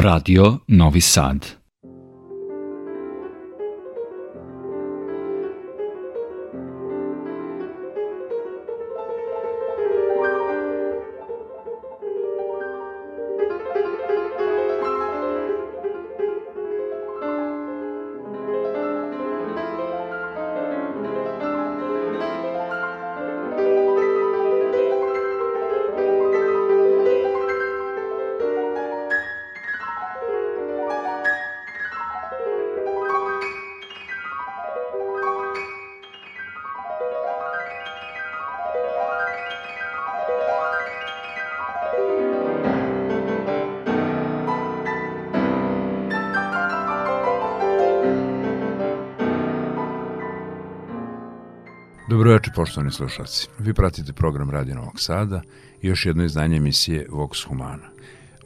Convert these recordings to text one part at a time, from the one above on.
Radio Novi Sad. Poštovani slušalci. Vi pratite program Radio Novog Sada i još jedno izdanje emisije Vox Humana.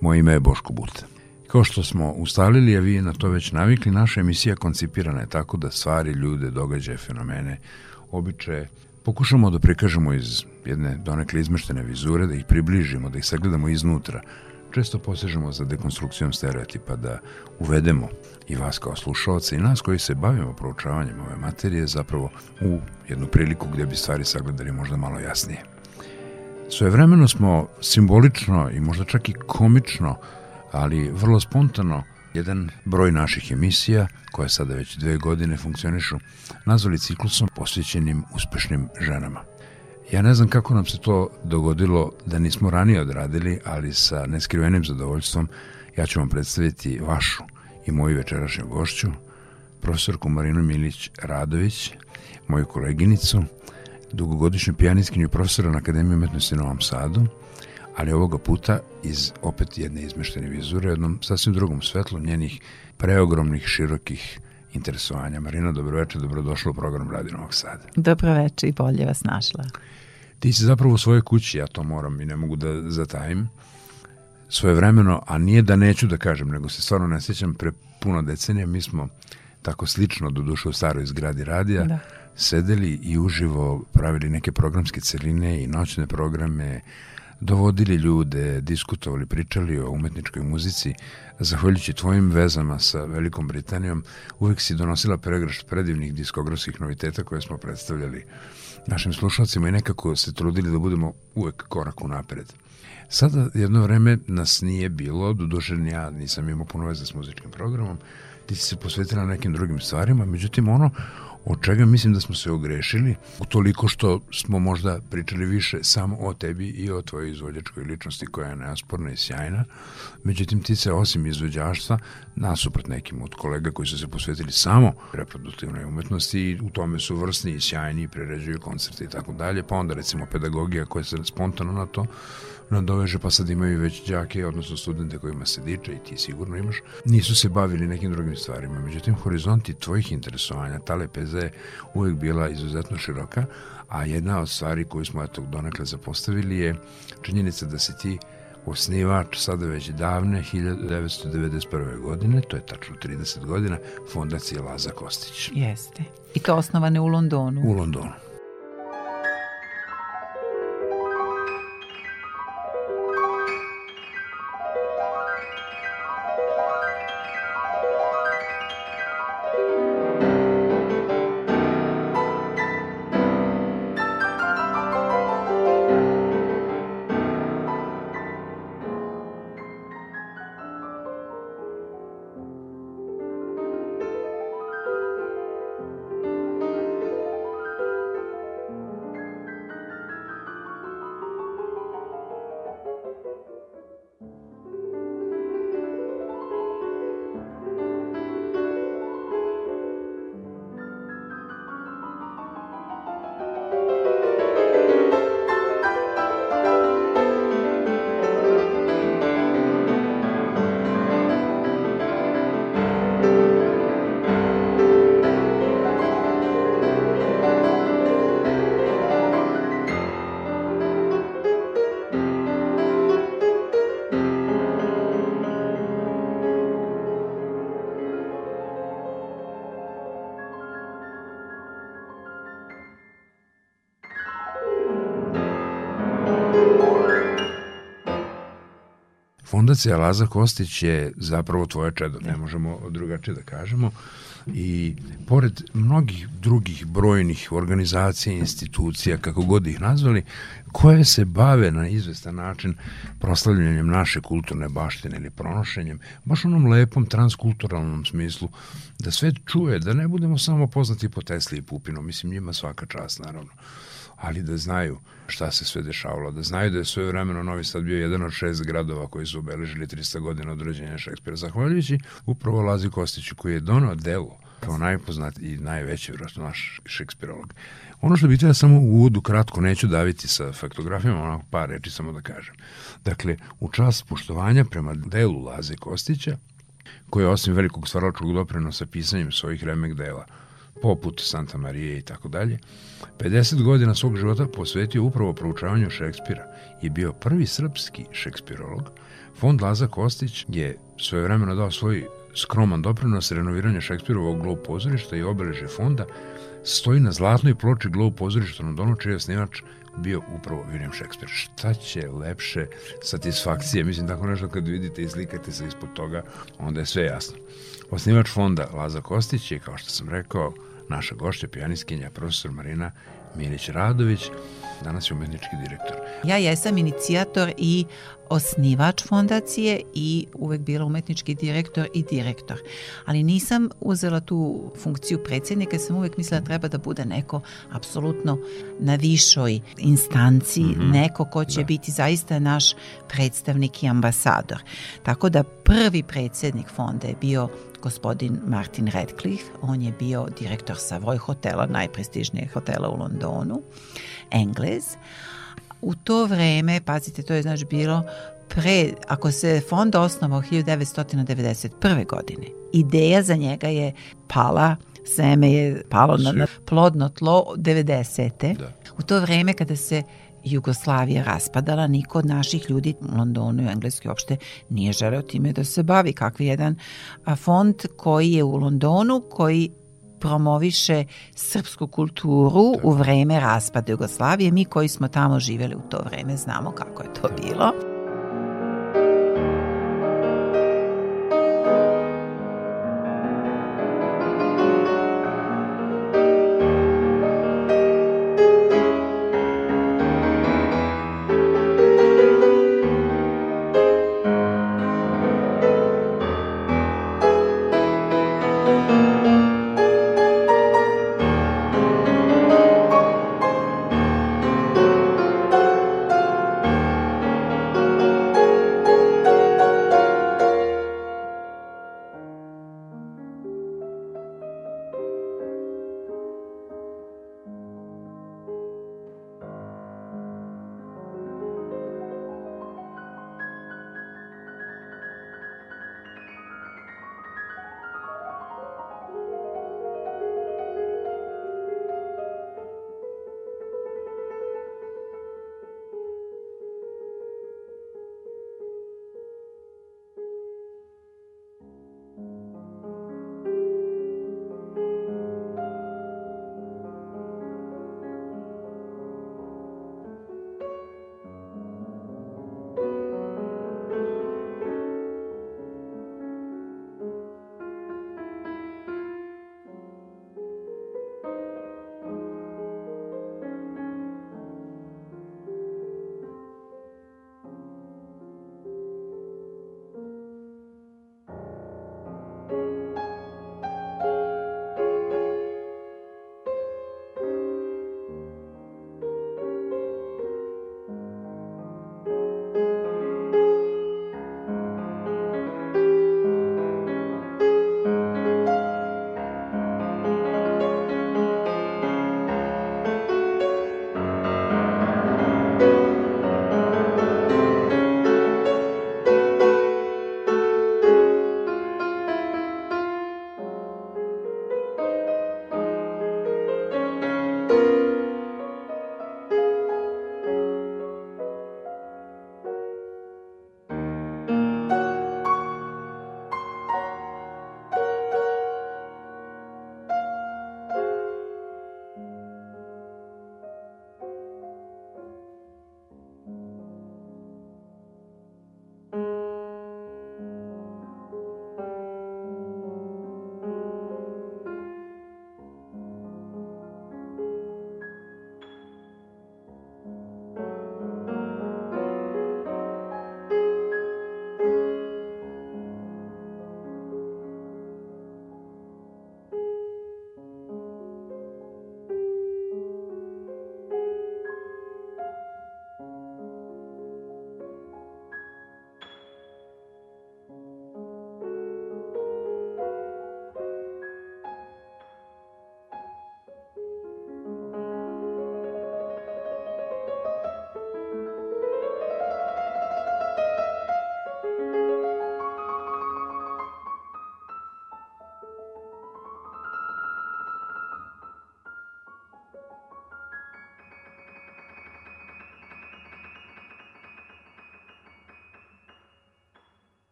Moje ime je Boško Buta. Kao što smo ustalili, a vi na to već navikli, naša emisija koncipirana je tako da stvari, ljude, događaje, fenomene, običaje, pokušamo da prikažemo iz jedne donekle izmeštene vizure, da ih približimo, da ih sagledamo iznutra, često posežemo za dekonstrukcijom stereotipa da uvedemo i vas kao slušalce i nas koji se bavimo proučavanjem ove materije zapravo u jednu priliku gde bi stvari sagledali možda malo jasnije. Svojevremeno smo simbolično i možda čak i komično, ali vrlo spontano jedan broj naših emisija, koje sada već dve godine funkcionišu, nazvali ciklusom posvećenim uspešnim ženama. Ja ne znam kako nam se to dogodilo da nismo ranije odradili, ali sa neskrivenim zadovoljstvom ja ću vam predstaviti vašu i moju večerašnju gošću, profesorku Marinu Milić Radović, moju koleginicu, dugogodišnju pijanistkinju profesora na Akademiji umetnosti u Novom Sadu, ali ovoga puta iz opet jedne izmeštene vizure, jednom sasvim drugom svetlu njenih preogromnih, širokih interesovanja. Marina, dobroveče, dobrodošla u program Radio Novog Sada. Dobroveče i bolje vas našla. Ti si zapravo u svojoj kući, ja to moram i ne mogu da zatajim, svoje vremeno, a nije da neću da kažem, nego se stvarno ne sjećam, pre puno decenija mi smo tako slično do duše u staroj zgradi radija, da. sedeli i uživo pravili neke programske celine i noćne programe, dovodili ljude, diskutovali, pričali o umetničkoj muzici. Zahvaljujući tvojim vezama sa Velikom Britanijom, uvek si donosila pregrašt predivnih diskografskih noviteta koje smo predstavljali našim slušalcima i nekako se trudili da budemo uvek korak u napred. Sada jedno vreme nas nije bilo, doduše ja nisam imao puno veze s muzičkim programom, ti si se posvetila nekim drugim stvarima, međutim ono od čega mislim da smo se ogrešili, toliko što smo možda pričali više samo o tebi i o tvojoj izvođačkoj ličnosti koja je neosporna i sjajna, međutim ti se osim izvođaštva, nasuprot nekim od kolega koji su se posvetili samo reproduktivnoj umetnosti i u tome su vrsni i sjajni i preređuju koncerte i tako dalje, pa onda recimo pedagogija koja se spontano na to nadoveže, pa sad imaju već đake, odnosno studente kojima se diče i ti sigurno imaš, nisu se bavili nekim drugim stvarima. Međutim, horizonti tvojih interesovanja, ta lepeza je uvek bila izuzetno široka, a jedna od stvari koju smo eto donekle zapostavili je činjenica da si ti osnivač sada već davne 1991. godine, to je tačno 30 godina, fondacije Laza Kostić. Jeste. I to osnovane u Londonu. U Londonu. Fondacija Laza Kostić je zapravo tvoje čedo, ne možemo drugačije da kažemo. I pored mnogih drugih brojnih organizacija, institucija, kako god ih nazvali, koje se bave na izvestan način proslavljanjem naše kulturne baštine ili pronošenjem, baš onom lepom transkulturalnom smislu, da sve čuje, da ne budemo samo poznati po Tesli i Pupinom, mislim njima svaka čast naravno, ali da znaju šta se sve dešavalo, da znaju da je svoje vremeno Novi Sad bio jedan od šest gradova koji su obeležili 300 godina od rođenja Šekspira, zahvaljujući upravo Lazi Kostiću koji je donao delo kao najpoznat i najveći vjerojatno naš šekspirolog. Ono što bih treba samo u uvodu kratko, neću daviti sa faktografijama, onako par reči samo da kažem. Dakle, u čast poštovanja prema delu Laze Kostića, koji je osim velikog stvaralačkog doprinosa pisanjem svojih remek dela, poput Santa Marije i tako dalje, 50 godina svog života posvetio upravo proučavanju Šekspira i bio prvi srpski šekspirolog. Fond Laza Kostić je svoje vremeno dao svoj skroman doprinos renoviranju Šekspirovog glob pozorišta i obeleže fonda stoji na zlatnoj ploči glob pozorišta na Donu, čiji je snimač bio upravo William Shakespeare. Šta će lepše satisfakcije? Mislim, tako nešto kad vidite i slikate se ispod toga, onda je sve jasno. Osnivač fonda Laza Kostić je, kao što sam rekao, naša gošća, pijaniskinja, profesor Marina Milić Radović, danas je umetnički direktor. Ja jesam inicijator i osnivač fondacije i uvek bila umetnički direktor i direktor. Ali nisam uzela tu funkciju predsjednika, sam uvek mislila da treba da bude neko apsolutno na višoj instanciji, mm -hmm. neko ko će da. biti zaista naš predstavnik i ambasador. Tako da prvi predsjednik fonda je bio gospodin Martin Radcliffe, on je bio direktor Savoy hotela, najprestižnijeg hotela u Londonu, Englez. U to vreme, pazite, to je znači bilo pre, ako se fond osnovao 1991. godine, ideja za njega je pala seme je palo na, na plodno tlo 90. Da. U to vreme kada se Jugoslavija raspadala, niko od naših ljudi u Londonu i Engleski uopšte nije želeo time da se bavi. Kakvi jedan fond koji je u Londonu, koji promoviše srpsku kulturu u vreme raspada Jugoslavije. Mi koji smo tamo živeli u to vreme znamo kako je to bilo.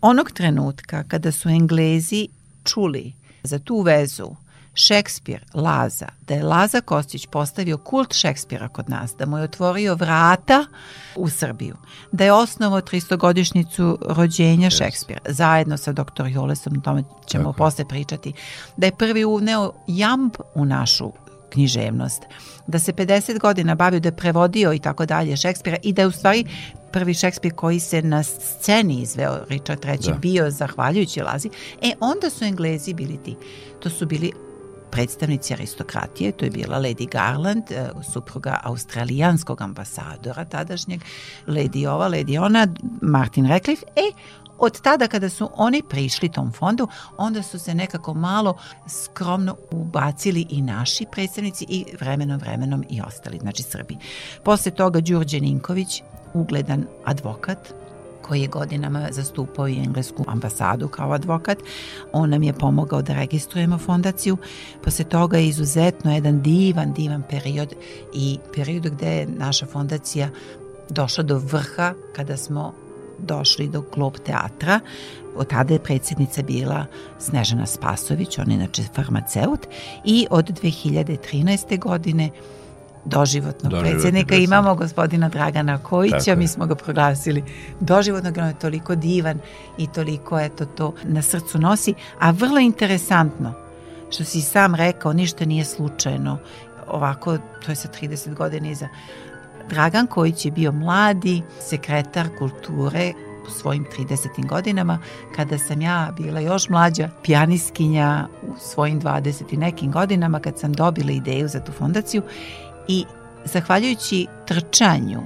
Onog trenutka kada su Englezi čuli za tu vezu Šekspir, Laza, da je Laza Kostić postavio kult Šekspira kod nas, da mu je otvorio vrata u Srbiju, da je osnovo 300-godišnicu rođenja yes. Šekspira, zajedno sa doktor Jolesom, o tome ćemo Tako. posle pričati, da je prvi uneo jamb u našu književnost, da se 50 godina bavio, da je prevodio i tako dalje Šekspira i da je u stvari prvi Šekspir koji se na sceni izveo Richard III da. bio zahvaljujući Lazi, e onda su Englezi bili ti. To su bili predstavnici aristokratije, to je bila Lady Garland, e, supruga australijanskog ambasadora tadašnjeg, Lady ova, Lady ona, Martin Radcliffe, e, od tada kada su oni prišli tom fondu, onda su se nekako malo skromno ubacili i naši predstavnici i vremenom vremenom i ostali, znači Srbi. Posle toga Đurđe Ninković, ugledan advokat, koji je godinama zastupao i englesku ambasadu kao advokat. On nam je pomogao da registrujemo fondaciju. Posle toga je izuzetno jedan divan, divan period i period gde je naša fondacija došla do vrha kada smo došli do Glob teatra. Od tada je predsjednica bila Snežana Spasović, on je inače farmaceut i od 2013. godine doživotnog Doživotni predsjednika. Imamo gospodina Dragana Kojića, mi smo ga proglasili doživotnog, on je toliko divan i toliko eto to na srcu nosi, a vrlo interesantno što si sam rekao, ništa nije slučajno, ovako, to je sa 30 godina iza. Dragan Kojić je bio mladi sekretar kulture u svojim 30. godinama, kada sam ja bila još mlađa pijaniskinja u svojim 20. i nekim godinama, kad sam dobila ideju za tu fondaciju i zahvaljujući trčanju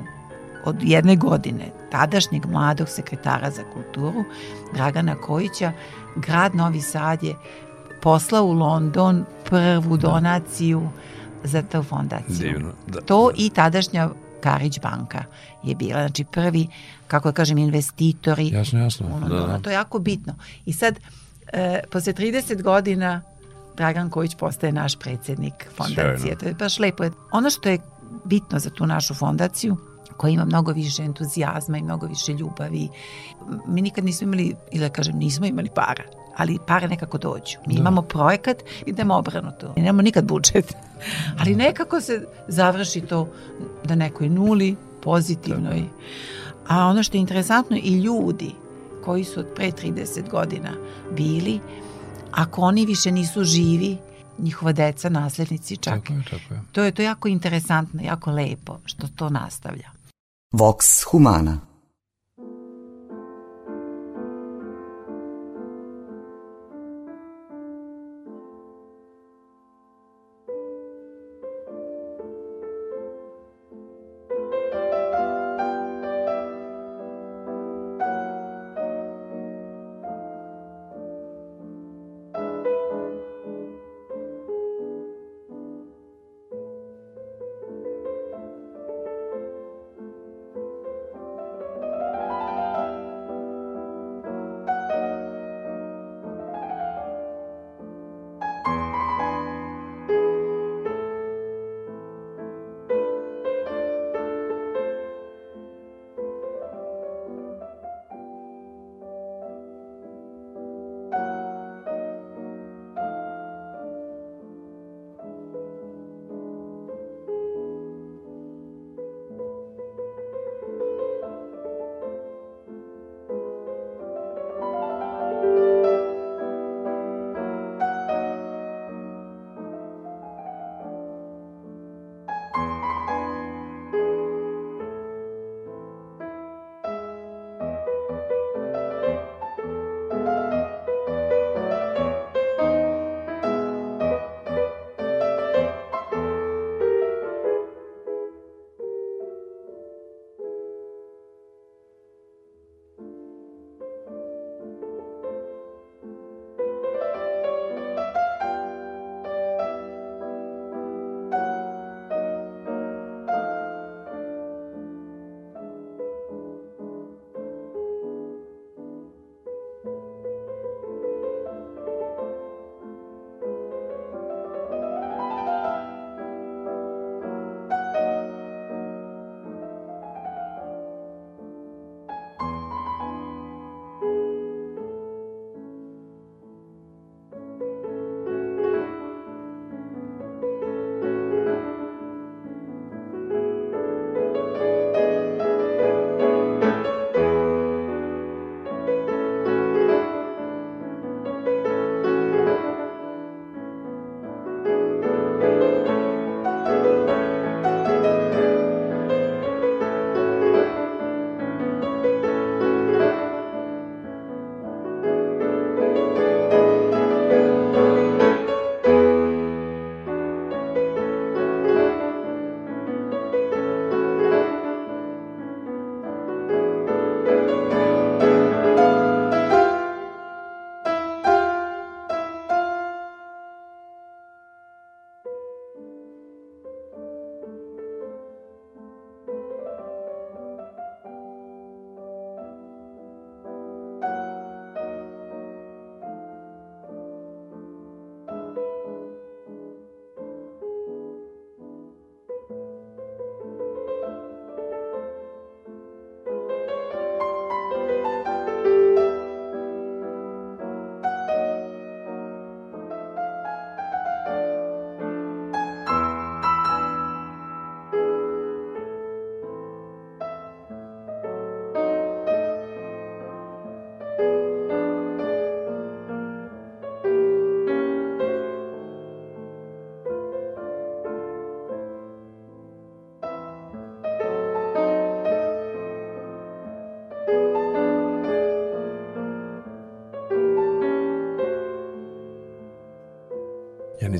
od jedne godine tadašnjeg mladog sekretara za kulturu Dragana Kojića, grad Novi Sad je poslao u London prvu da. donaciju za tu fondaciju. Divno. Da, to da. i tadašnja Karić banka je bila, znači prvi, kako da kažem, investitori. Jasno, jasno. da, da. To je jako bitno. I sad, e, posle 30 godina Dragan Kojić postaje naš predsednik fondacije. Sjajno. To je baš lepo. Ono što je bitno za tu našu fondaciju, koja ima mnogo više entuzijazma i mnogo više ljubavi. Mi nikad nismo imali, ili da kažem, nismo imali para, ali pare nekako dođu. Mi da. imamo projekat, idemo obrnuto. Mi nemamo nikad budžet, ali nekako se završi to da nekoj nuli, pozitivnoj. Da. A ono što je interesantno, i ljudi koji su od pre 30 godina bili, ako oni više nisu živi, njihova deca, naslednici čak. Tako je, tako je. To je to jako interesantno, jako lepo što to nastavlja. Vox Humana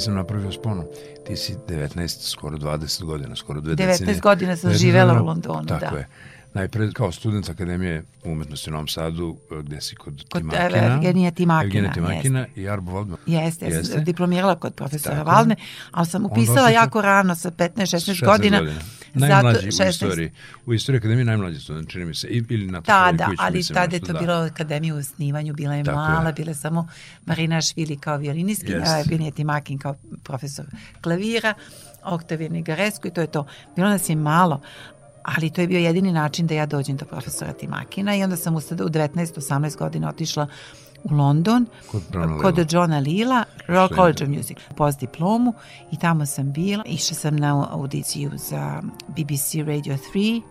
nisam napravio sponu. Ti si 19, skoro 20 godina, skoro dve 19 decenije. godina sam 19 živela godina, u Londonu, Tako da. je. Najpre kao student Akademije umetnosti u Novom Sadu, e, gde si kod, Kod Timakina. Evgenija Timakina, Evgenija Timakina i Arbo Valdman. Jeste, ja sam diplomirala kod profesora Tako. Valne, ali sam upisala jako rano, sa 15-16 16 godina. Najmlađi zato, u istoriji. U istoriji Akademije najmlađi student, čini mi se. I, ili na Da, da, ali tada je to bilo akademija u osnivanju, bila je Tako mala, je. bila je samo Marina Švili kao violinistkinja, Jest. Evgenija Timakin kao profesor klavira, Oktavija Nigaresku i to je to. Bilo nas je malo, ali to je bio jedini način da ja dođem do profesora Timakina i onda sam u 19-18 godina otišla u London Kod kod Lila. Johna Lila, Royal College of Music, post diplomu i tamo sam bila. Išla sam na audiciju za BBC Radio 3,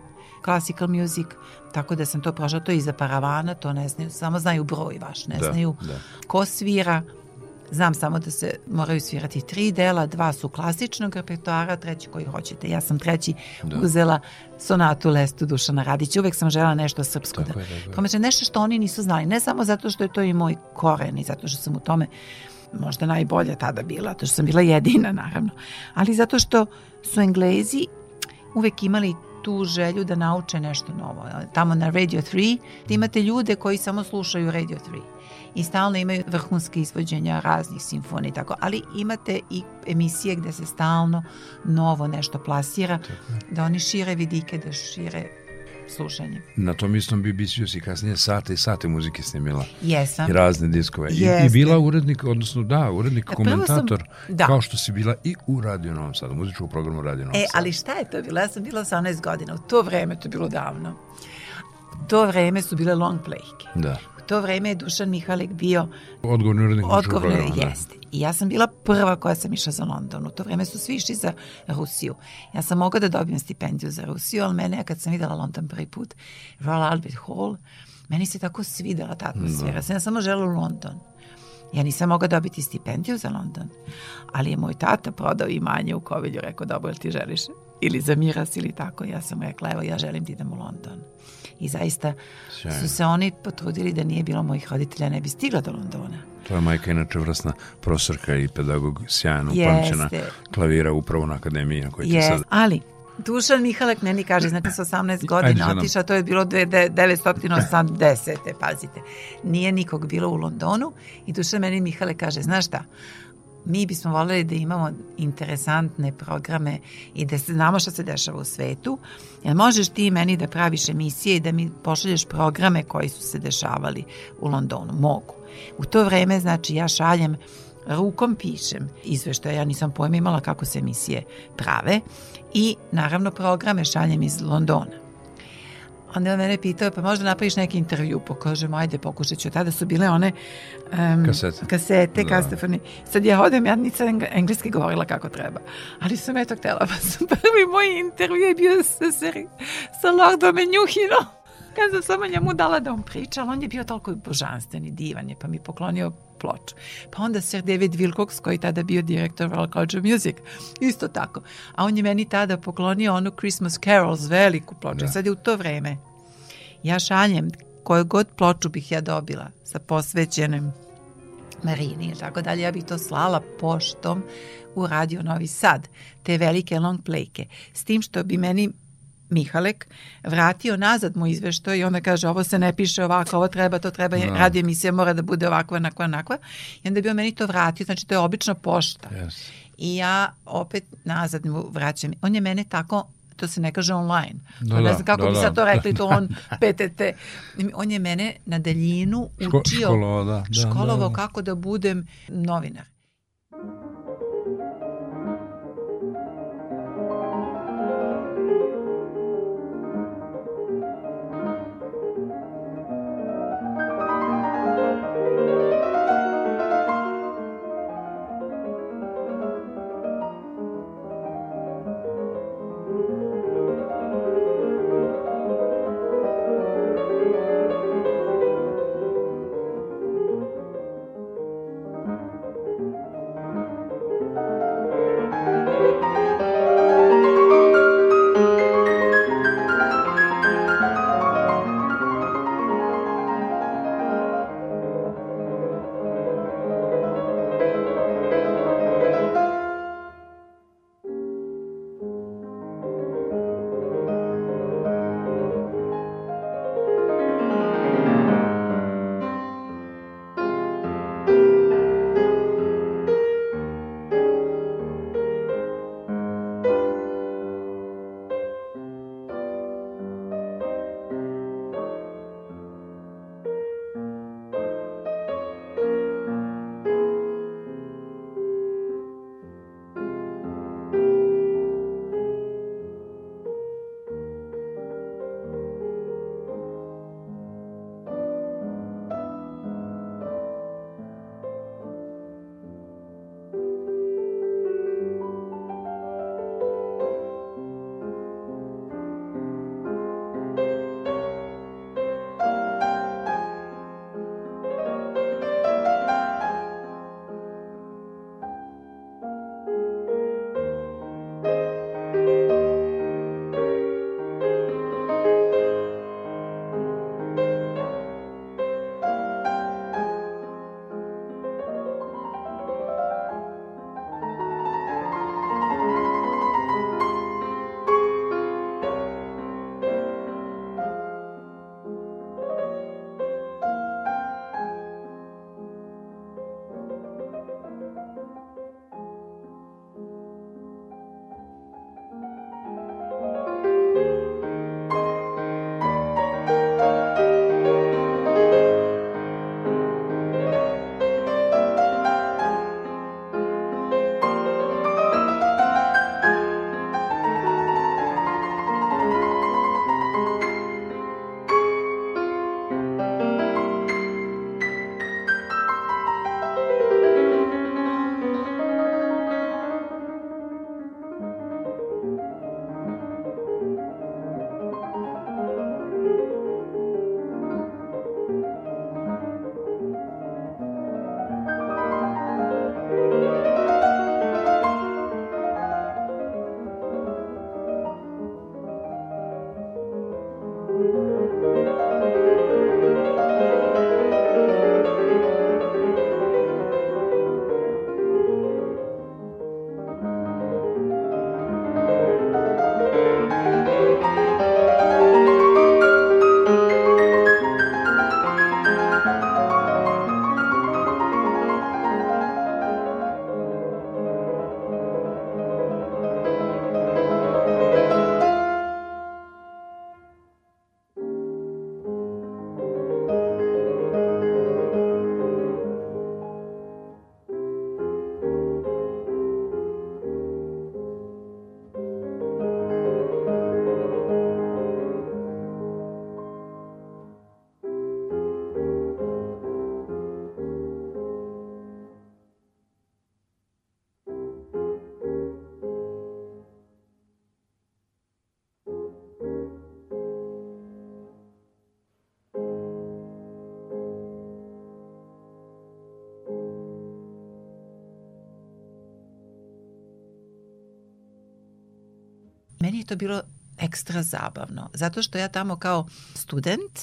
classical music, tako da sam to prošla, to je iza paravana, to ne znaju, samo znaju broj vaš, ne Da, znaju da. ko svira, Znam samo da se moraju svirati tri dela, dva su klasičnog repertoara, treći koji hoćete. Ja sam treći Da. uzela sonatu Lestu Dušana Radića. Uvek sam žela nešto srpsko. Tako da, je, tako je. Promače, nešto što oni nisu znali. Ne samo zato što je to i moj koren i zato što sam u tome možda najbolja tada bila, zato što sam bila jedina naravno, ali zato što su Englezi uvek imali tu želju da nauče nešto novo. Tamo na Radio 3 imate ljude koji samo slušaju Radio 3 i stalno imaju vrhunske izvođenja raznih simfonija i tako, ali imate i emisije gde se stalno novo nešto plasira, da oni šire vidike, da šire slušanje. Na tom istom BBC-u si kasnije sate i sate muzike snimila. Jesam. I razne diskove. I, I bila urednik, odnosno da, urednik, Prvo sam- komentator, da. kao što si bila i u Radio Novom Sadu, muzičkom programu Radio Novom E, Sadu. ali šta je to bilo? Ja sam bila 18 godina. U to vreme, to je bilo davno. To vreme su bile long playke. Da. To vreme je Dušan Mihalik bio Odgovorni urednik odgovorno, programa. jeste. I ja sam bila prva koja sam išla za London. U to vreme su svi išli za Rusiju. Ja sam mogla da dobijem stipendiju za Rusiju, ali mene, kad sam videla London prvi put, Royal Albert Hall, meni se tako svidela ta atmosfera. Ja sam ja samo žela u London. Ja nisam mogla dobiti stipendiju za London, ali je moj tata prodao imanje u Kovilju, rekao, dobro, ti želiš ili za miras ili tako. Ja sam rekla, evo, ja želim da idem u London. I zaista Sjajno. su se oni potrudili da nije bilo mojih roditelja, ne bi stigla do Londona. Tvoja majka je inače vrsna profesorka i pedagog, sjajno upamćena klavira upravo na akademiji na kojoj ti sad... ali Dušan Mihalek meni kaže, znači sa 18 Ajde godina otišao, to je bilo dve- de- 980. pazite. Nije nikog bilo u Londonu i Dušan meni Mihalek kaže, znaš šta, mi bismo voljeli da imamo interesantne programe i da znamo šta se dešava u svetu. Jel možeš ti meni da praviš emisije i da mi pošalješ programe koji su se dešavali u Londonu? Mogu. U to vreme, znači, ja šaljem rukom pišem izveštaje, ja nisam pojma imala kako se emisije prave i naravno programe šaljem iz Londona. Onda je on mene pitao, pa možda napraviš neki intervju, pa kažem, ajde, pokušat ću. Tada su bile one um, Kasete. kasete Da. kastofoni. Sad ja odem, ja nisam eng- engleski govorila kako treba, ali sam eto htjela, pa sam prvi moj intervju je bio sa, seri, sa Lordom Menjuhinom. Kad sam samo njemu dala da on priča, ali on je bio toliko božanstveni, divan je, pa mi poklonio ploču. Pa onda Sir David Wilcox, koji je tada bio direktor Royal College of Music, isto tako. A on je meni tada poklonio onu Christmas Carols, veliku ploču. Da. Sad je u to vreme. Ja šaljem koju god ploču bih ja dobila sa posvećenim Marini i tako dalje, ja bih to slala poštom u Radio Novi Sad, te velike long playke. S tim što bi meni Mihalek vratio nazad mu izveštaj i onda kaže ovo se ne piše ovako, ovo treba, to treba, Da. radio emisija mora da bude ovakva, onakva, onakva. I onda bi on meni to vratio, znači to je obična pošta. Yes. I ja opet nazad mu vraćam. On je mene tako to se ne kaže online. Da, ne da, znam kako da, bi da. sad to rekli, to on PTT. On je mene na daljinu Ško- učio, školovao, da, da, školovao da, da. kako da budem novinar. Meni je to bilo ekstra zabavno, zato što ja tamo kao student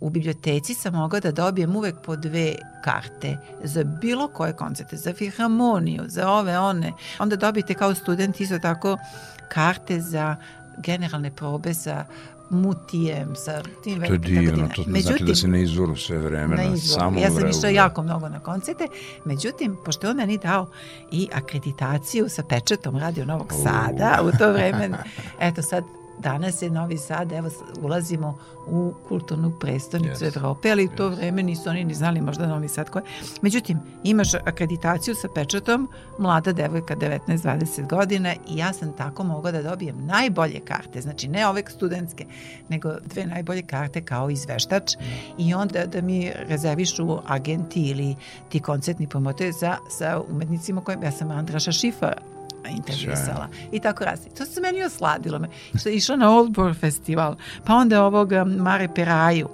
u biblioteci sam mogla da dobijem uvek po dve karte za bilo koje koncerte, za filharmoniju, za ove, one. Onda dobijete kao student isto tako karte za generalne probe sa mutijem, sa tim To je divno, to Međutim, znači da se ne izvoru sve vreme, na, na samo Ja sam išla jako mnogo na koncerte, međutim, pošto on meni dao i akreditaciju sa pečetom Radio Novog Sada, u to vreme, eto sad danas je Novi Sad, evo ulazimo u kulturnu prestonicu yes. Evrope, ali u to yes. vreme nisu oni ni znali možda Novi Sad koje. Međutim, imaš akreditaciju sa pečatom, mlada devojka 19-20 godina i ja sam tako mogla da dobijem najbolje karte, znači ne ove studentske, nego dve najbolje karte kao izveštač i onda da mi rezervišu agenti ili ti koncertni promotori za, sa umetnicima kojim ja sam Andraša Šifa intervjusala i tako razli. To se meni osladilo. Me. Što je išla na Oldbor festival, pa onda ovog um, Mare Peraju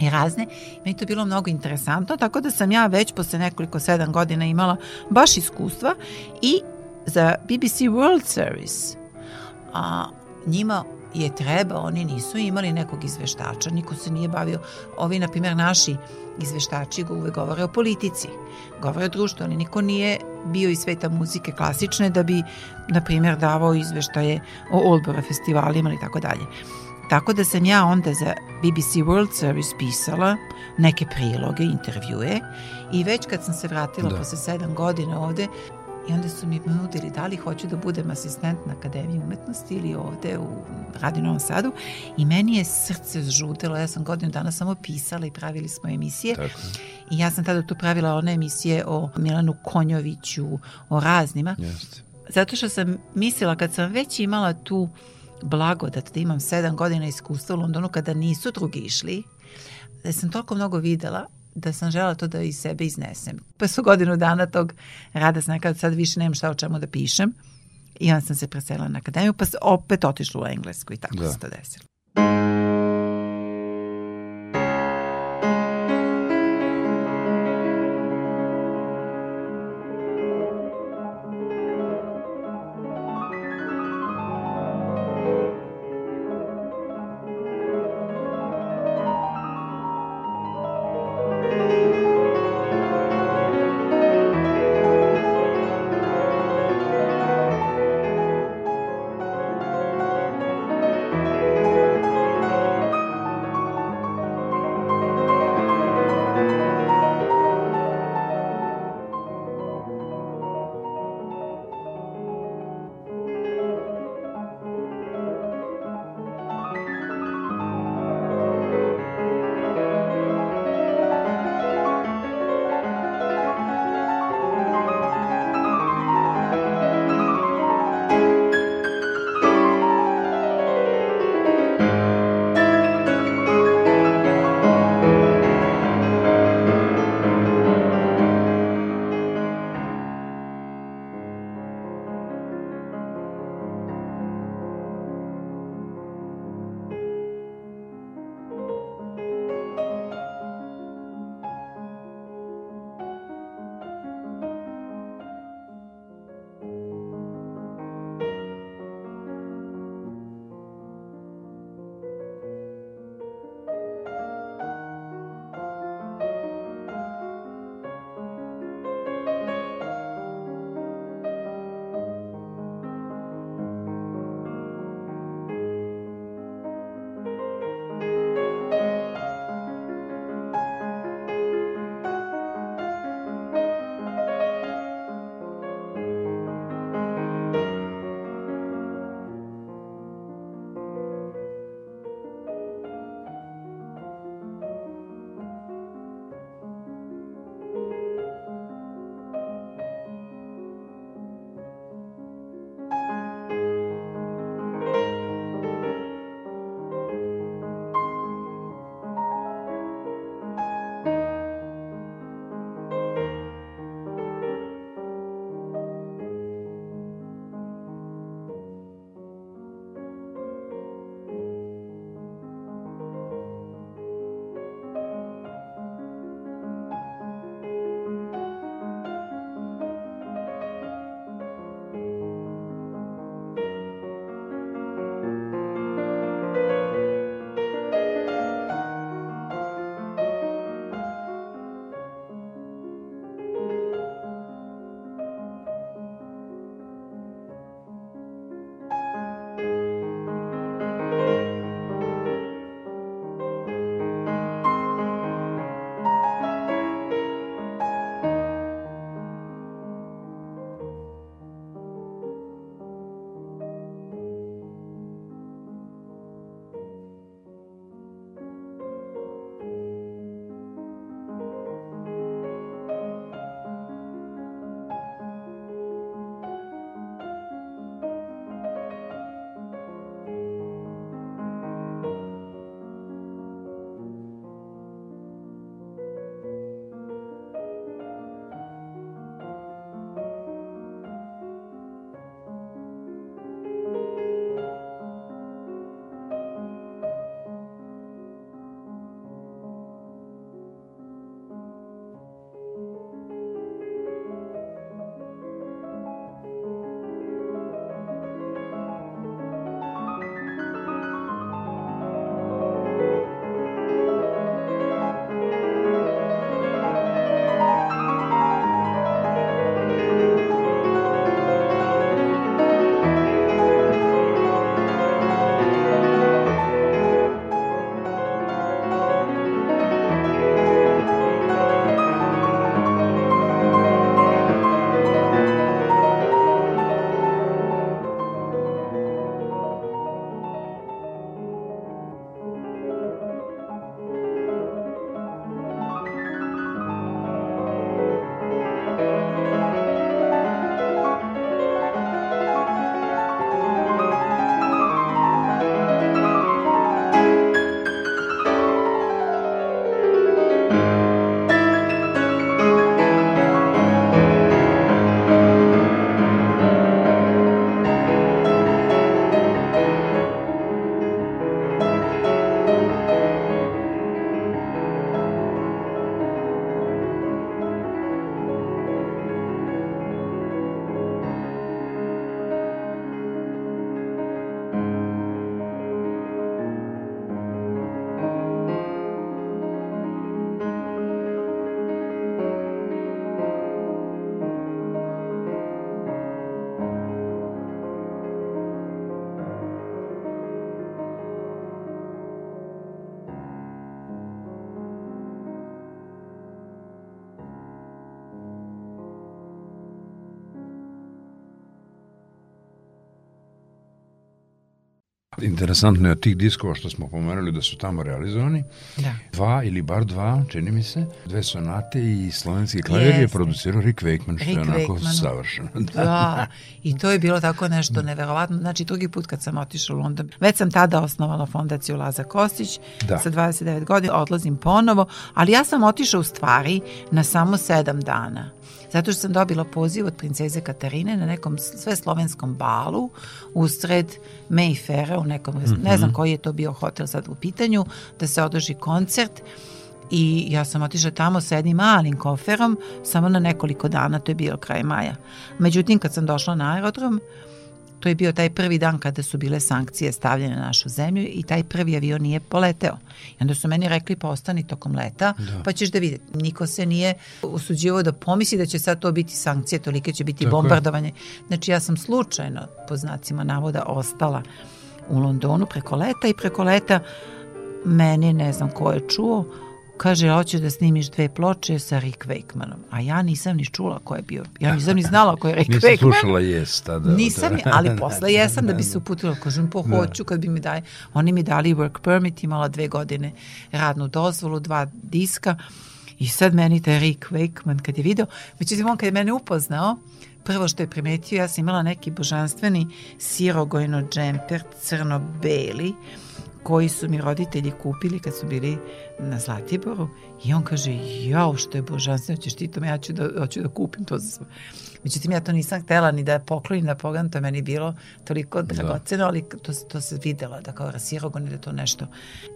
i razne. Meni to bilo mnogo interesantno, tako da sam ja već posle nekoliko sedam godina imala baš iskustva i za BBC World Service a, njima je treba, oni nisu imali nekog izveštača, niko se nije bavio, ovi, na primjer, naši izveštači uvek govore o politici, govore o društvu, ali niko nije bio iz sveta muzike klasične da bi, na primjer, davao izveštaje o Olbora festivalima ili tako dalje. Tako da sam ja onda za BBC World Service pisala neke priloge, intervjue i već kad sam se vratila da. posle sedam godina ovde, I onda su mi nudili da li hoću da budem asistent na Akademiji umetnosti ili ovde u Radio Novom Sadu i meni je srce zžudelo, ja sam godinu dana samo pisala i pravili smo emisije Tako. i ja sam tada tu pravila one emisije o Milanu Konjoviću, o raznima. Jeste. Zato što sam mislila kad sam već imala tu blagodat da imam sedam godina iskustva u Londonu kada nisu drugi išli, da sam toliko mnogo videla da sam žela to da iz sebe iznesem. Pa su godinu dana tog rada sam nekada sad više nemam šta o čemu da pišem i onda sam se preselila na akademiju pa opet otišla u Englesku i tako da. se to desilo. Interesantno je od tih diskova što smo pomenuli da su tamo realizovani. Da. Dva ili bar dva, čini mi se, dve sonate i slovenski klavir je producirao Rick Wakeman, što Rick je onako Wakeman. savršeno. Da, i to je bilo tako nešto neverovatno. Znači, drugi put kad sam otišla u London, već sam tada osnovala fondaciju Laza Kostić, Da. sa 29 godina, odlazim ponovo, ali ja sam otišla u stvari na samo sedam dana. Zato što sam dobila poziv od princeze Katarine na nekom sve slovenskom balu usred Mayfaira u nekom, ne znam koji je to bio hotel sad u pitanju, da se održi koncert i ja sam otišla tamo sa jednim malim koferom samo na nekoliko dana, to je bio kraj maja. Međutim, kad sam došla na aerodrom, to je bio taj prvi dan kada su bile sankcije stavljene na našu zemlju i taj prvi avion nije poleteo. I onda su meni rekli pa ostani tokom leta, da. pa ćeš da vidjeti. Niko se nije usuđivao da pomisli da će sad to biti sankcije, tolike će biti Tako je. bombardovanje. Znači ja sam slučajno, po znacima navoda, ostala u Londonu preko leta i preko leta meni, ne znam ko je čuo, kaže, hoćeš da snimiš dve ploče sa Rick Wakemanom. A ja nisam ni čula ko je bio. Ja nisam ni znala ko je Rick Nisam Wakeman. slušala jes tada. Nisam, ali posle jesam da bi se uputila. Kažem, po hoću kad bi mi dali. Oni mi dali work permit, imala dve godine radnu dozvolu, dva diska. I sad meni taj Rick Wakeman kad je video, međutim on kad je mene upoznao, prvo što je primetio, ja sam imala neki božanstveni sirogojno džemper, crno-beli, koji su mi roditelji kupili kad su bili na Zlatiboru i on kaže, jao što je božanstveno, ćeš ti to, ja ću da, hoću da kupim to za sve. Međutim, ja to nisam htela ni da poklonim da pogledam, to je meni bilo toliko dragoceno, ali to, to se videla, da kao rasirogon da to nešto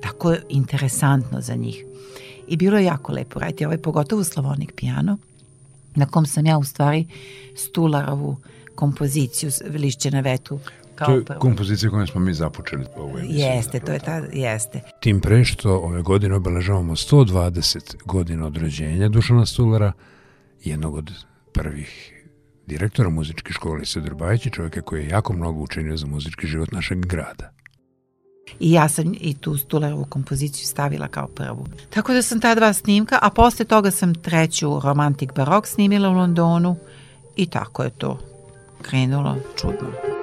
tako interesantno za njih. I bilo je jako lepo raditi, ovaj pogotovo Slavonik piano, na kom sam ja u stvari Stularovu kompoziciju Lišće na vetru kao To je prvo. kompozicija kojom smo mi započeli ovu emisiju. Jeste, to je ta, jeste. Tim pre što ove godine obeležavamo 120 godina od rođenja Dušana Stulara, jednog od prvih direktora muzičke škole Sedor Bajić i čovjeka koji je jako mnogo učinio za muzički život našeg grada. I ja sam i tu Stularovu kompoziciju stavila kao prvu. Tako da sam ta dva snimka, a posle toga sam treću Romantic Barok snimila u Londonu i tako je to krenulo čudno.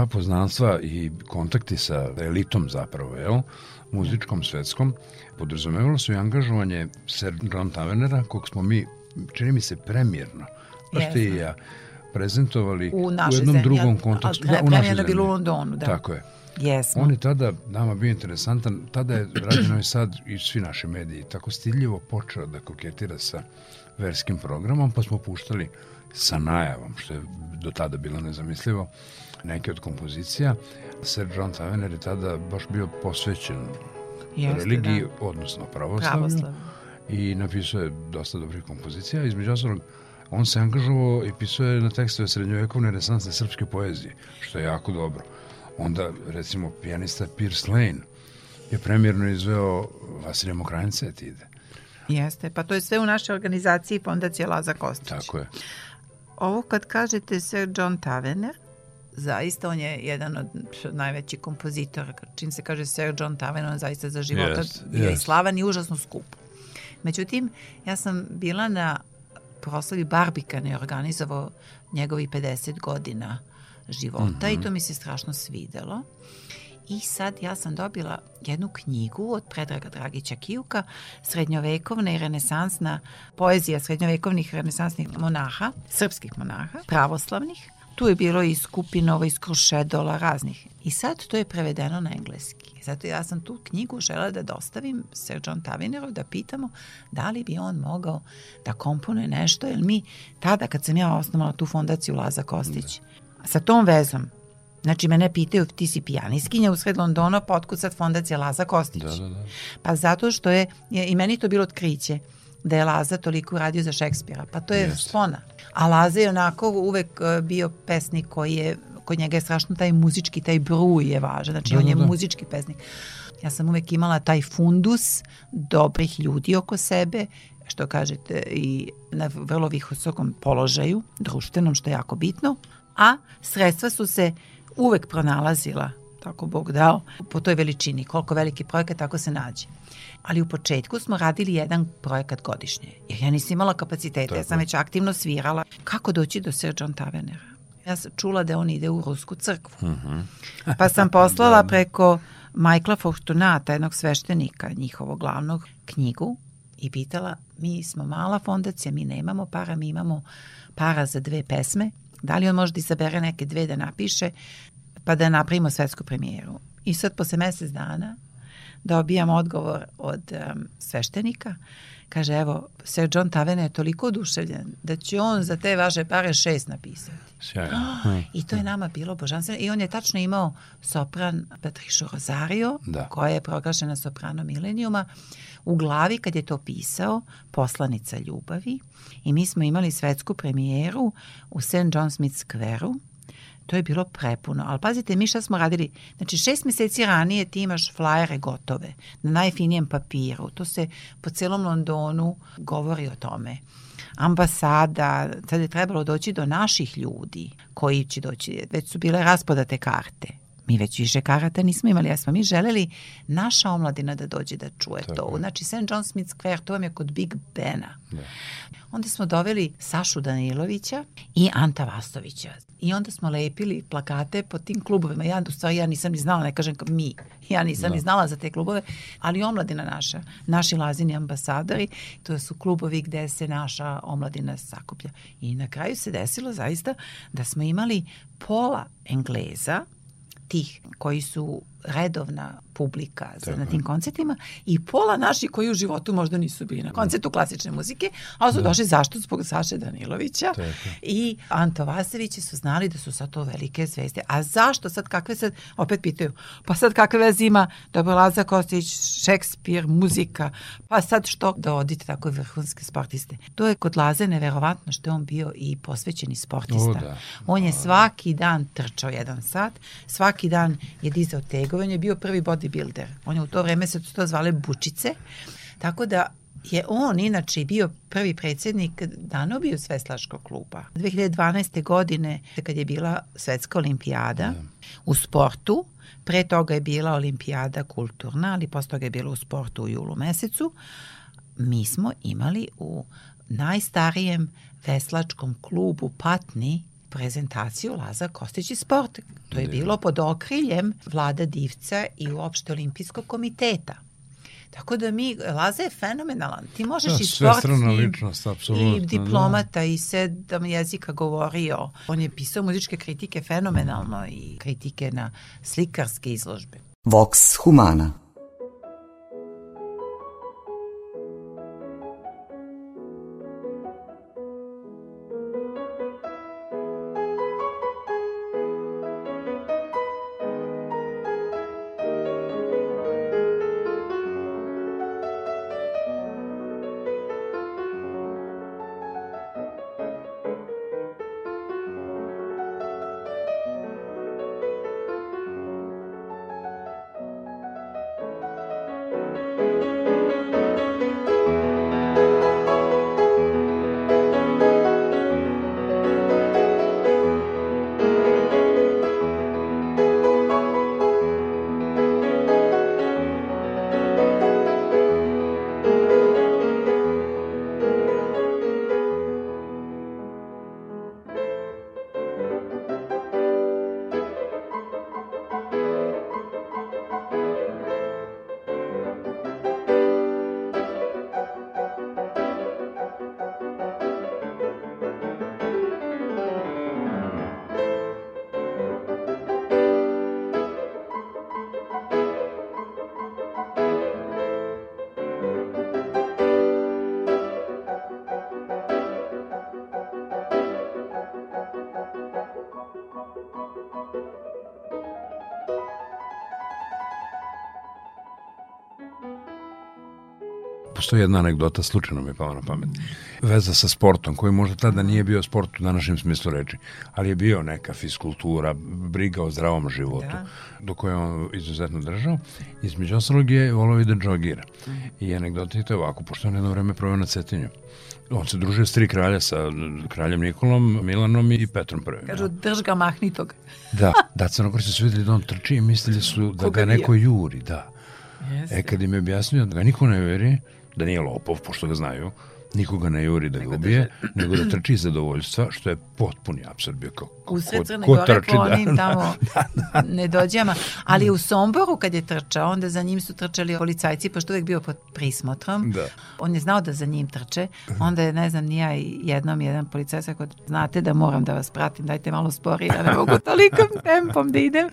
Ta poznanstva i kontakti sa elitom zapravo, jel, muzičkom, svetskom, podrazumevalo su i angažovanje Sir John Tavernera, kog smo mi, čini mi se, premjerno, baš ti i ja, prezentovali u, u jednom zemlji, drugom kontekstu. Da, u našoj je bilo u zemlji. Londonu, da. Tako je. Jesmo. On je tada nama bio interesantan, tada je Radio Novi Sad i svi naši mediji tako stiljivo počeo da koketira sa verskim programom, pa smo puštali sa najavom, što je do tada bilo nezamislivo, neke od kompozicija. Sir John Tavener je tada baš bio posvećen Jeste, religiji, da. odnosno pravoslavlju. I napisao je dosta dobrih kompozicija. Između ostalog, on se angažovao i pisao je na tekstove srednjovekovne renesansne srpske poezije, što je jako dobro. Onda, recimo, pijanista Pierce Lane je premjerno izveo Vasilija Mokranjca etide. Jeste, pa to je sve u našoj organizaciji Fondacija Laza Kostić. Tako je. Ovo kad kažete Sir John Tavener, zaista on je jedan od najvećih kompozitora. Čim se kaže Sir John Tavener, on zaista za života bio i jest. slavan i užasno skup. Međutim, ja sam bila na proslavi Barbikana je organizovao njegovi 50 godina života i to mi se strašno svidelo. I sad ja sam dobila jednu knjigu od Predraga Dragića Kijuka, srednjovekovna i renesansna poezija srednjovekovnih renesansnih monaha, srpskih monaha, pravoslavnih. Tu je bilo i Skupinova, iz Krušedola, raznih. I sad to je prevedeno na engleski. Zato ja sam tu knjigu žela da dostavim Sir John Tavinerov da pitamo da li bi on mogao da komponuje nešto, jer mi tada kad sam ja osnovala tu fondaciju Laza Kostić, sa tom vezom Znači, mene pitaju, ti si pijaniskinja u sred Londona, pa otkud sad fondacija Laza Kostić? Da, da, da. Pa zato što je, je i meni to bilo otkriće da je Laza toliko radio za Šekspira. Pa to je Jeste. spona. A Laza je onako uvek e, bio pesnik koji je, kod njega je strašno taj muzički, taj bruj je važan. Znači, Da, on da, je da. muzički pesnik. Ja sam uvek imala taj fundus dobrih ljudi oko sebe, što kažete, i na vrlo visokom položaju, društvenom, što je jako bitno. A sredstva su se uvek pronalazila, tako Bog dao, po toj veličini. Koliko veliki projekat, tako se nađe. Ali u početku smo radili jedan projekat godišnje, jer ja nisam imala kapacitete, ja sam već aktivno svirala. Kako doći do Sir John Tavernera? Ja sam čula da on ide u Rusku crkvu. Pa sam poslala preko Michaela Fortunata, jednog sveštenika, njihovog glavnog knjigu i pitala, mi smo mala fondacija, mi nemamo para, mi imamo para za dve pesme, da li on može da izabere neke dve da napiše, pa da napravimo svetsku premijeru. I sad posle mesec dana dobijam odgovor od um, sveštenika, kaže evo, Sir John Tavene je toliko oduševljen da će on za te vaše pare šest napisati. Sjajno. I to je nama bilo božanstveno. I on je tačno imao sopran Patrišu Rosario, Da. koja je proglašena soprano milenijuma, u glavi kad je to pisao, poslanica ljubavi. I mi smo imali svetsku premijeru u St. John Smith Square-u. To je bilo prepuno. Ali pazite, mi šta smo radili? Znači, šest meseci ranije ti imaš flajere gotove, na najfinijem papiru. To se po celom Londonu govori o tome ambasada, sad je trebalo doći do naših ljudi koji će doći, već su bile raspodate karte. Mi već više karata nismo imali, ja smo mi želeli naša omladina da dođe da čuje Tako to. je. Znači, St. John Smith Square, to vam je kod Big Bena. Onda smo doveli Sašu Danilovića i Anta Vastovića. I onda smo lepili plakate po tim klubovima. Ja, u stvari, ja nisam ni znala, ne kažem mi. Ja nisam ni znala za te klubove, ali omladina naša, naši lazini ambasadori, to su klubovi gde se naša omladina sakuplja. I na kraju se desilo zaista da smo imali pola Engleza, tih koji su redovna publika za, na tim koncertima i pola naših koji u životu možda nisu bili na koncertu klasične muzike, ali su došli zašto? Zbog Saše Danilovića i Anto Vasevića su znali da su sad to velike zvezde. A zašto sad kakve sad, opet pitaju, pa sad kakve veze ima Dobro Laza Kostić, Šekspir, muzika, pa sad što da odite tako vrhunske sportiste. To je kod Laze neverovatno što je on bio i posvećeni sportista. O, da. On je svaki dan trčao jedan sat, svaki dan je dizao tegove, on je bio prvi bodybuilder. On je u to vreme se to zvale bučice. Tako da je on inače bio prvi predsjednik Danobiju Sveslaškog kluba. 2012. godine, kad je bila svetska olimpijada u sportu, pre toga je bila olimpijada kulturna, ali posle toga je bila u sportu u julu mesecu, mi smo imali u najstarijem veslačkom klubu Patni prezentaciju Laza Kostić i sport. To je bilo pod okriljem vlada Divca i uopšte olimpijskog komiteta. Tako da mi, Laza je fenomenalan. Ti možeš Da, i sportski, ličnost, apsolutno, i diplomata i sedam jezika govorio. On je pisao muzičke kritike fenomenalno i kritike na slikarske izložbe. Vox Humana Postoji jedna anegdota, slučajno mi je pala na pamet. Veza sa sportom, koji možda tada nije bio sport u današnjem smislu reči, ali je bio neka fiskultura, briga o zdravom životu, da. do koje on izuzetno držao. Između ostalog je volao i da džogira. I anegdota je to ovako, pošto on jedno vreme proveo na Cetinju. On se družio s tri kralja, sa kraljem Nikolom, Milanom i Petrom I. Kažu, drž ga mahnitog. Da, da, crnogorci su videli da on trči i mislili su da Koga ga neko juri, da. Jeste. E, kad im je objasnio da ga niko ne veri, da nije lopov, pošto ga znaju, nikoga ne juri da ga ubije, nego da trči iz zadovoljstva, što je potpuni absurd bio kao U sve Crne ko, ko Gore po onim da, tamo da, da. nedođama, ali u Somboru kad je trčao, onda za njim su trčali policajci, pošto uvek bio pod prismotrom, da. on je znao da za njim trče, onda je, ne znam, nija jednom jedan policajac ako znate da moram da vas pratim, dajte malo sporije, da ne mogu tolikom tempom da idem.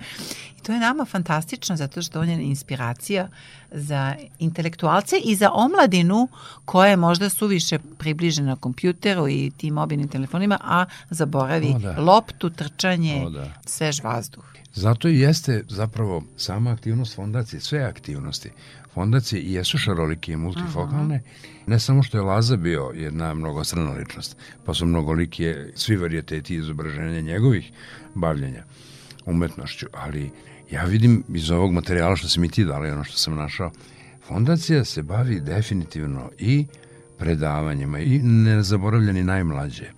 I to je nama fantastično, zato što on je inspiracija za intelektualce i za omladinu koja je možda suviše približena kompjuteru i tim mobilnim telefonima, a zaboravi o, da. loptu, trčanje, o, da. svež vazduh. Zato i jeste zapravo sama aktivnost fondacije, sve aktivnosti fondacije i jesu šarolike i multifokalne, Aha. ne samo što je Laza bio jedna mnogostrana ličnost, pa su mnogolike svi varijeteti izobraženja njegovih bavljenja umetnošću, ali ja vidim iz ovog materijala što se mi ti dali, ono što sam našao, fondacija se bavi definitivno i predavanjima i nezaboravljeni najmlađe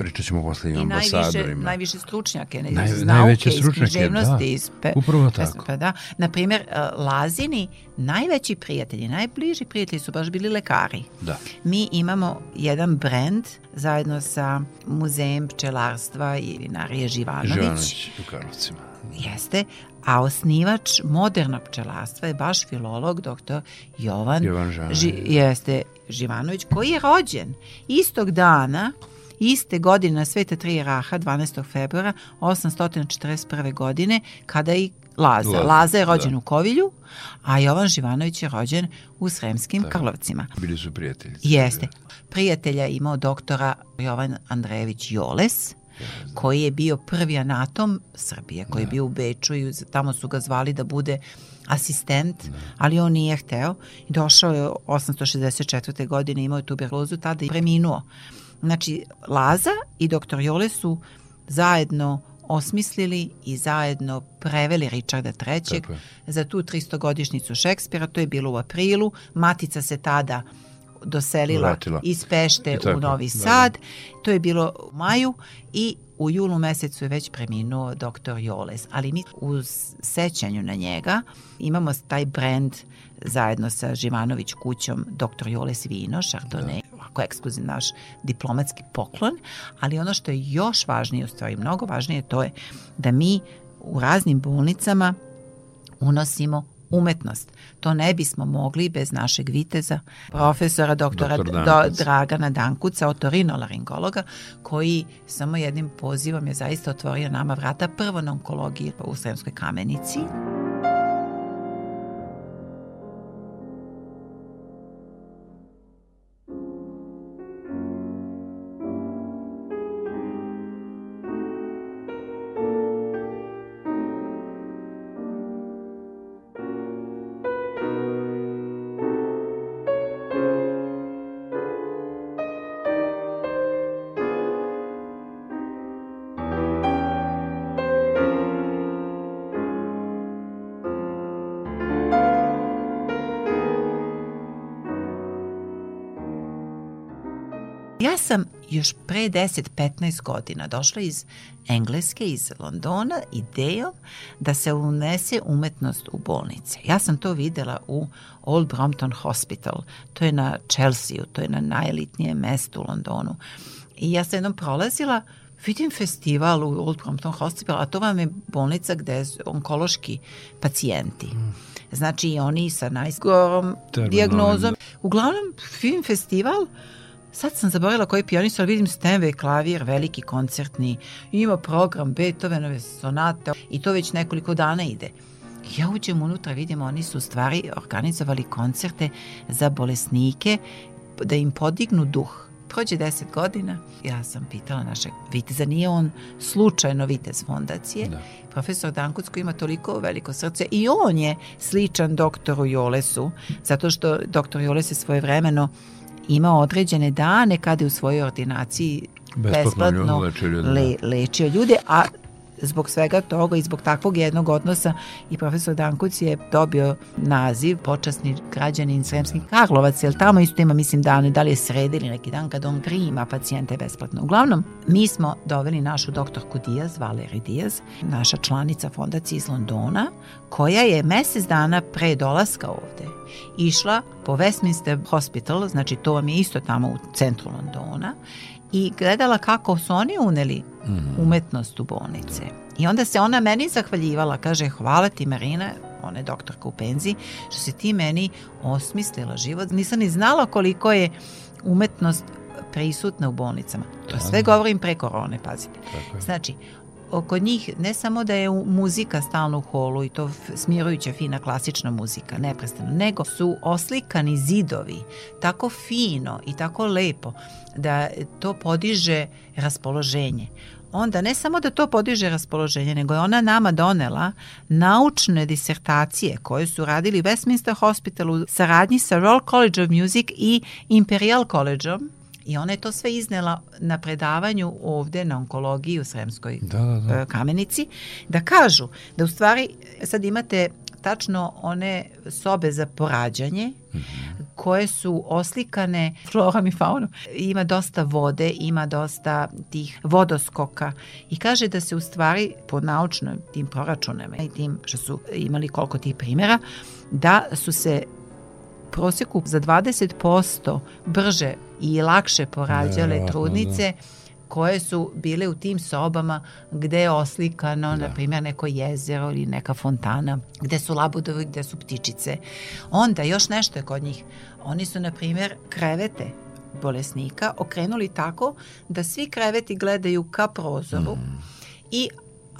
pričat ćemo posle i, I. Najviše, najviše stručnjake, ne, Naj, iz nauke, iz književnosti, da. iz pe, Upravo tako. Pa da. Naprimjer, e, Lazini, najveći prijatelji, najbliži prijatelji su baš bili lekari. Da. Mi imamo jedan brend zajedno sa Muzejem pčelarstva i vinarije Živanović. Živanović u Karlovcima. Jeste, a osnivač modernog pčelarstva je baš filolog doktor Jovan, Jovan. Ži, jeste Živanović, koji je rođen istog dana iste godine na Sveta Tri Raha 12. februara 841. godine kada i Laza. Laza, Laza je rođen da. u Kovilju, a Jovan Živanović je rođen u Sremskim da. Karlovcima. Bili su prijatelji. Jeste. Prijatelja imao doktora Jovan Andrejević Joles, koji je bio prvi anatom Srbije, koji je bio u Beču i tamo su ga zvali da bude asistent, da. ali on nije hteo došao je 864. godine, imao je tuberlozu tada i preminuo. Znači, Laza i doktor Jole su zajedno osmislili i zajedno preveli Richarda III. za tu 300-godišnicu Šekspira, to je bilo u aprilu, Matica se tada doselila Vratila. iz Pešte tako, u Novi da, da. Sad. To je bilo u maju i u julu mesecu je već preminuo doktor Joles, ali mi u sećanju na njega imamo taj brand zajedno sa Živanović kućom Dr. Joles Vino, Chardonnay, ovako ekskluzivni naš diplomatski poklon, ali ono što je još važnije, u stvari mnogo važnije, to je da mi u raznim bolnicama unosimo umetnost. To ne bismo mogli bez našeg viteza, profesora doktora Doktor Do, Dankuc. Dragana Dankuca, otorinolaringologa, koji samo jednim pozivom je zaista otvorio nama vrata prvo na onkologiji u Sremskoj kamenici. Ja sam još pre 10-15 godina došla iz Engleske, iz Londona, idejom da se unese umetnost u bolnice. Ja sam to videla u Old Brompton Hospital, to je na Chelsea, to je na najelitnijem mestu u Londonu. I ja sam jednom prolazila, vidim festival u Old Brompton Hospital, a to vam je bolnica gde su onkološki pacijenti. Znači i oni sa najgorom dijagnozom. Uglavnom, film festival, Sad sam zaboravila koji pijanist, ali vidim Stenway klavir, veliki koncertni, ima program Beethovenove sonate i to već nekoliko dana ide. Ja uđem unutra, vidim, oni su stvari organizovali koncerte za bolesnike da im podignu duh. Prođe deset godina, ja sam pitala našeg viteza, nije on slučajno vitez fondacije, da. profesor Dankuc koji ima toliko veliko srce i on je sličan doktoru Jolesu, zato što doktor Joles je svoje vremeno imao određene dane kada je u svojoj ordinaciji Besplatno besplatno ljude, da. le, lečio ljude, a zbog svega toga i zbog takvog jednog odnosa i profesor Dankuc je dobio naziv počasni građanin Sremskih Karlovac, jer tamo isto ima, mislim, dane, da li je sredi ili neki dan kad on prima pacijente besplatno. Uglavnom, mi smo doveli našu doktorku Diaz, Valeri Diaz, naša članica fondacije iz Londona, koja je mesec dana pre dolaska ovde išla po Westminster Hospital, znači to vam je isto tamo u centru Londona, i gledala kako su oni uneli umetnost u bolnice. I onda se ona meni zahvaljivala, kaže hvala ti Marina, ona je doktorka u penziji, što si ti meni osmislila život. Nisam ni znala koliko je umetnost prisutna u bolnicama. To sve govorim pre korone, pazite. Znači, kod njih ne samo da je muzika stalno u holu i to smirujuća fina klasična muzika, neprestano, nego su oslikani zidovi tako fino i tako lepo da to podiže raspoloženje. Onda ne samo da to podiže raspoloženje, nego je ona nama donela naučne disertacije koje su radili Westminster Hospitalu u saradnji sa Royal College of Music i Imperial Collegeom I ona je to sve iznela na predavanju ovde na onkologiji u Sremskoj Da, da, da. e, kamenici, da kažu da u stvari sad imate tačno one sobe za porađanje koje su oslikane florom i faunom. Ima dosta vode, ima dosta tih vodoskoka i kaže da se u stvari po naučnom tim proračunama i tim što su imali koliko tih primjera, da su se prosjeku za 20% brže i lakše porađale Verovatno, trudnice koje su bile u tim sobama gde je oslikano, na primjer, neko jezero ili neka fontana, gde su labudovi, gde su ptičice. Onda još nešto je kod njih. Oni su, na primjer, krevete bolesnika okrenuli tako da svi kreveti gledaju ka prozoru i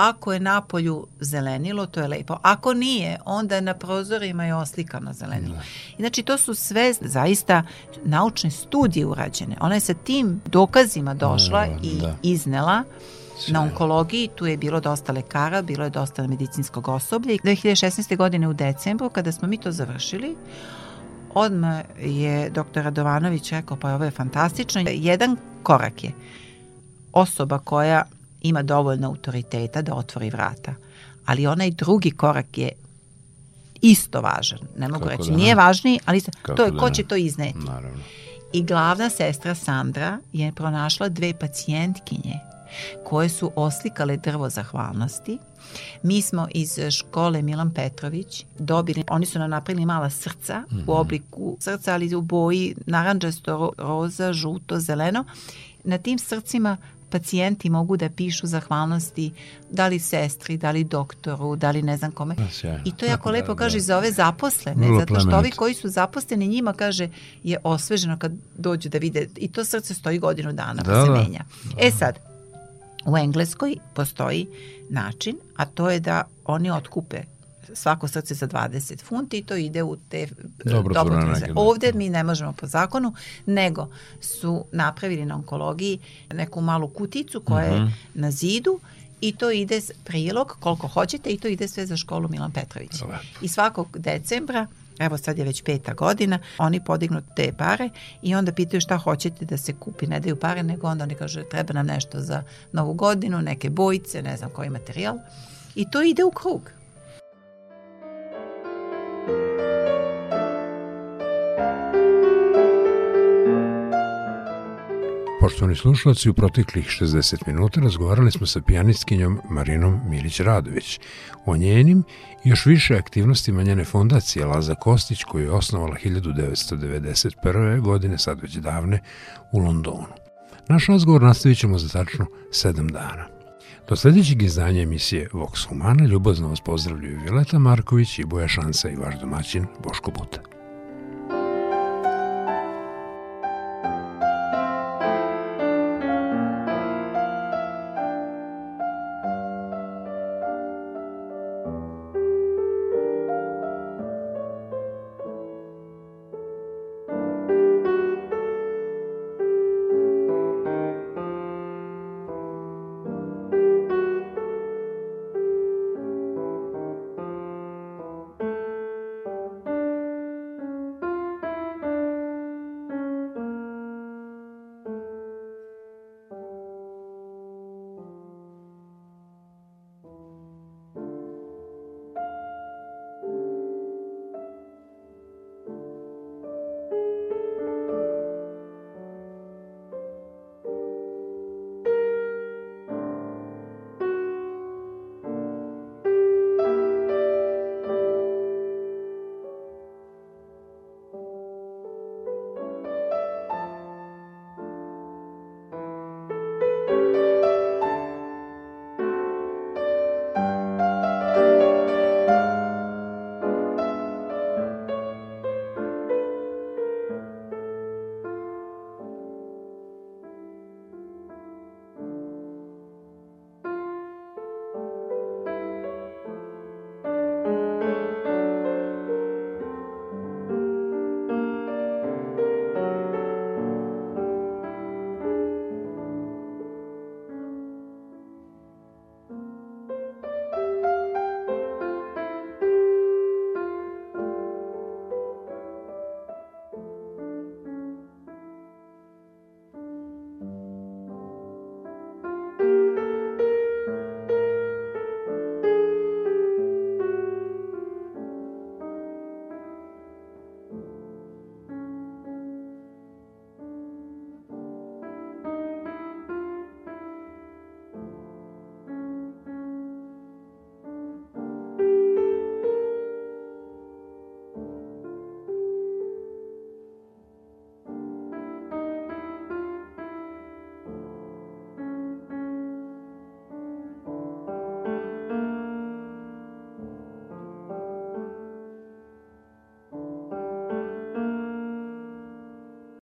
ako je napolju zelenilo, to je lepo. Ako nije, onda na prozorima je oslikano zelenilo. I znači, to su sve zaista naučne studije urađene. Ona je sa tim dokazima došla Da, i da. iznela na onkologiji, tu je bilo dosta lekara, bilo je dosta medicinskog osoblja. I 2016. godine u decembru, kada smo mi to završili, odmah je doktor Radovanović rekao, pa ovo je fantastično. Jedan korak je osoba koja ima dovoljno autoriteta da otvori vrata. Ali onaj drugi korak je isto važan. Ne mogu Kako reći, da nije važniji, ali isto, to je da ko ne? će to izneti. Naravno. I glavna sestra Sandra je pronašla dve pacijentkinje koje su oslikale drvo zahvalnosti. Mi smo iz škole Milan Petrović dobili, oni su nam napravili mala srca mm -hmm. u mhm. obliku srca, ali u boji naranđasto, roza, žuto, zeleno. Na tim srcima pacijenti mogu da pišu zahvalnosti da li sestri, da li doktoru, da li ne znam kome. Da, I to jako da, lepo da, kaže da. za ove zaposlene, Vrlo zato što ovi koji su zaposleni njima kaže je osveženo kad dođu da vide i to srce stoji godinu dana pa da, pa se menja. Da. E sad, u Engleskoj postoji način, a to je da oni otkupe svako srce za 20 funti i to ide u te Dobro, dobrotvorne. Ovde mi ne možemo po zakonu, nego su napravili na onkologiji neku malu kuticu koja uh -huh. je mhm. na zidu i to ide prilog koliko hoćete i to ide sve za školu Milan Petrović. I svakog decembra evo sad je već peta godina, oni podignu te pare i onda pitaju šta hoćete da se kupi, ne daju pare, nego onda oni kažu treba nam nešto za novu godinu, neke bojice, ne znam koji materijal i to ide u krug. Poštovani slušalci, u proteklih 60 minuta razgovarali smo sa pijanistkinjom Marinom Milić-Radović o njenim i još više aktivnostima njene fondacije Laza Kostić koju je osnovala 1991. godine, sad već davne, u Londonu. Naš razgovor nastavit ćemo za tačno 7 dana. Do sledećeg izdanja emisije Vox Humana ljubazno vas pozdravljaju Violeta Marković i Boja Šansa i vaš domaćin Boško Buta.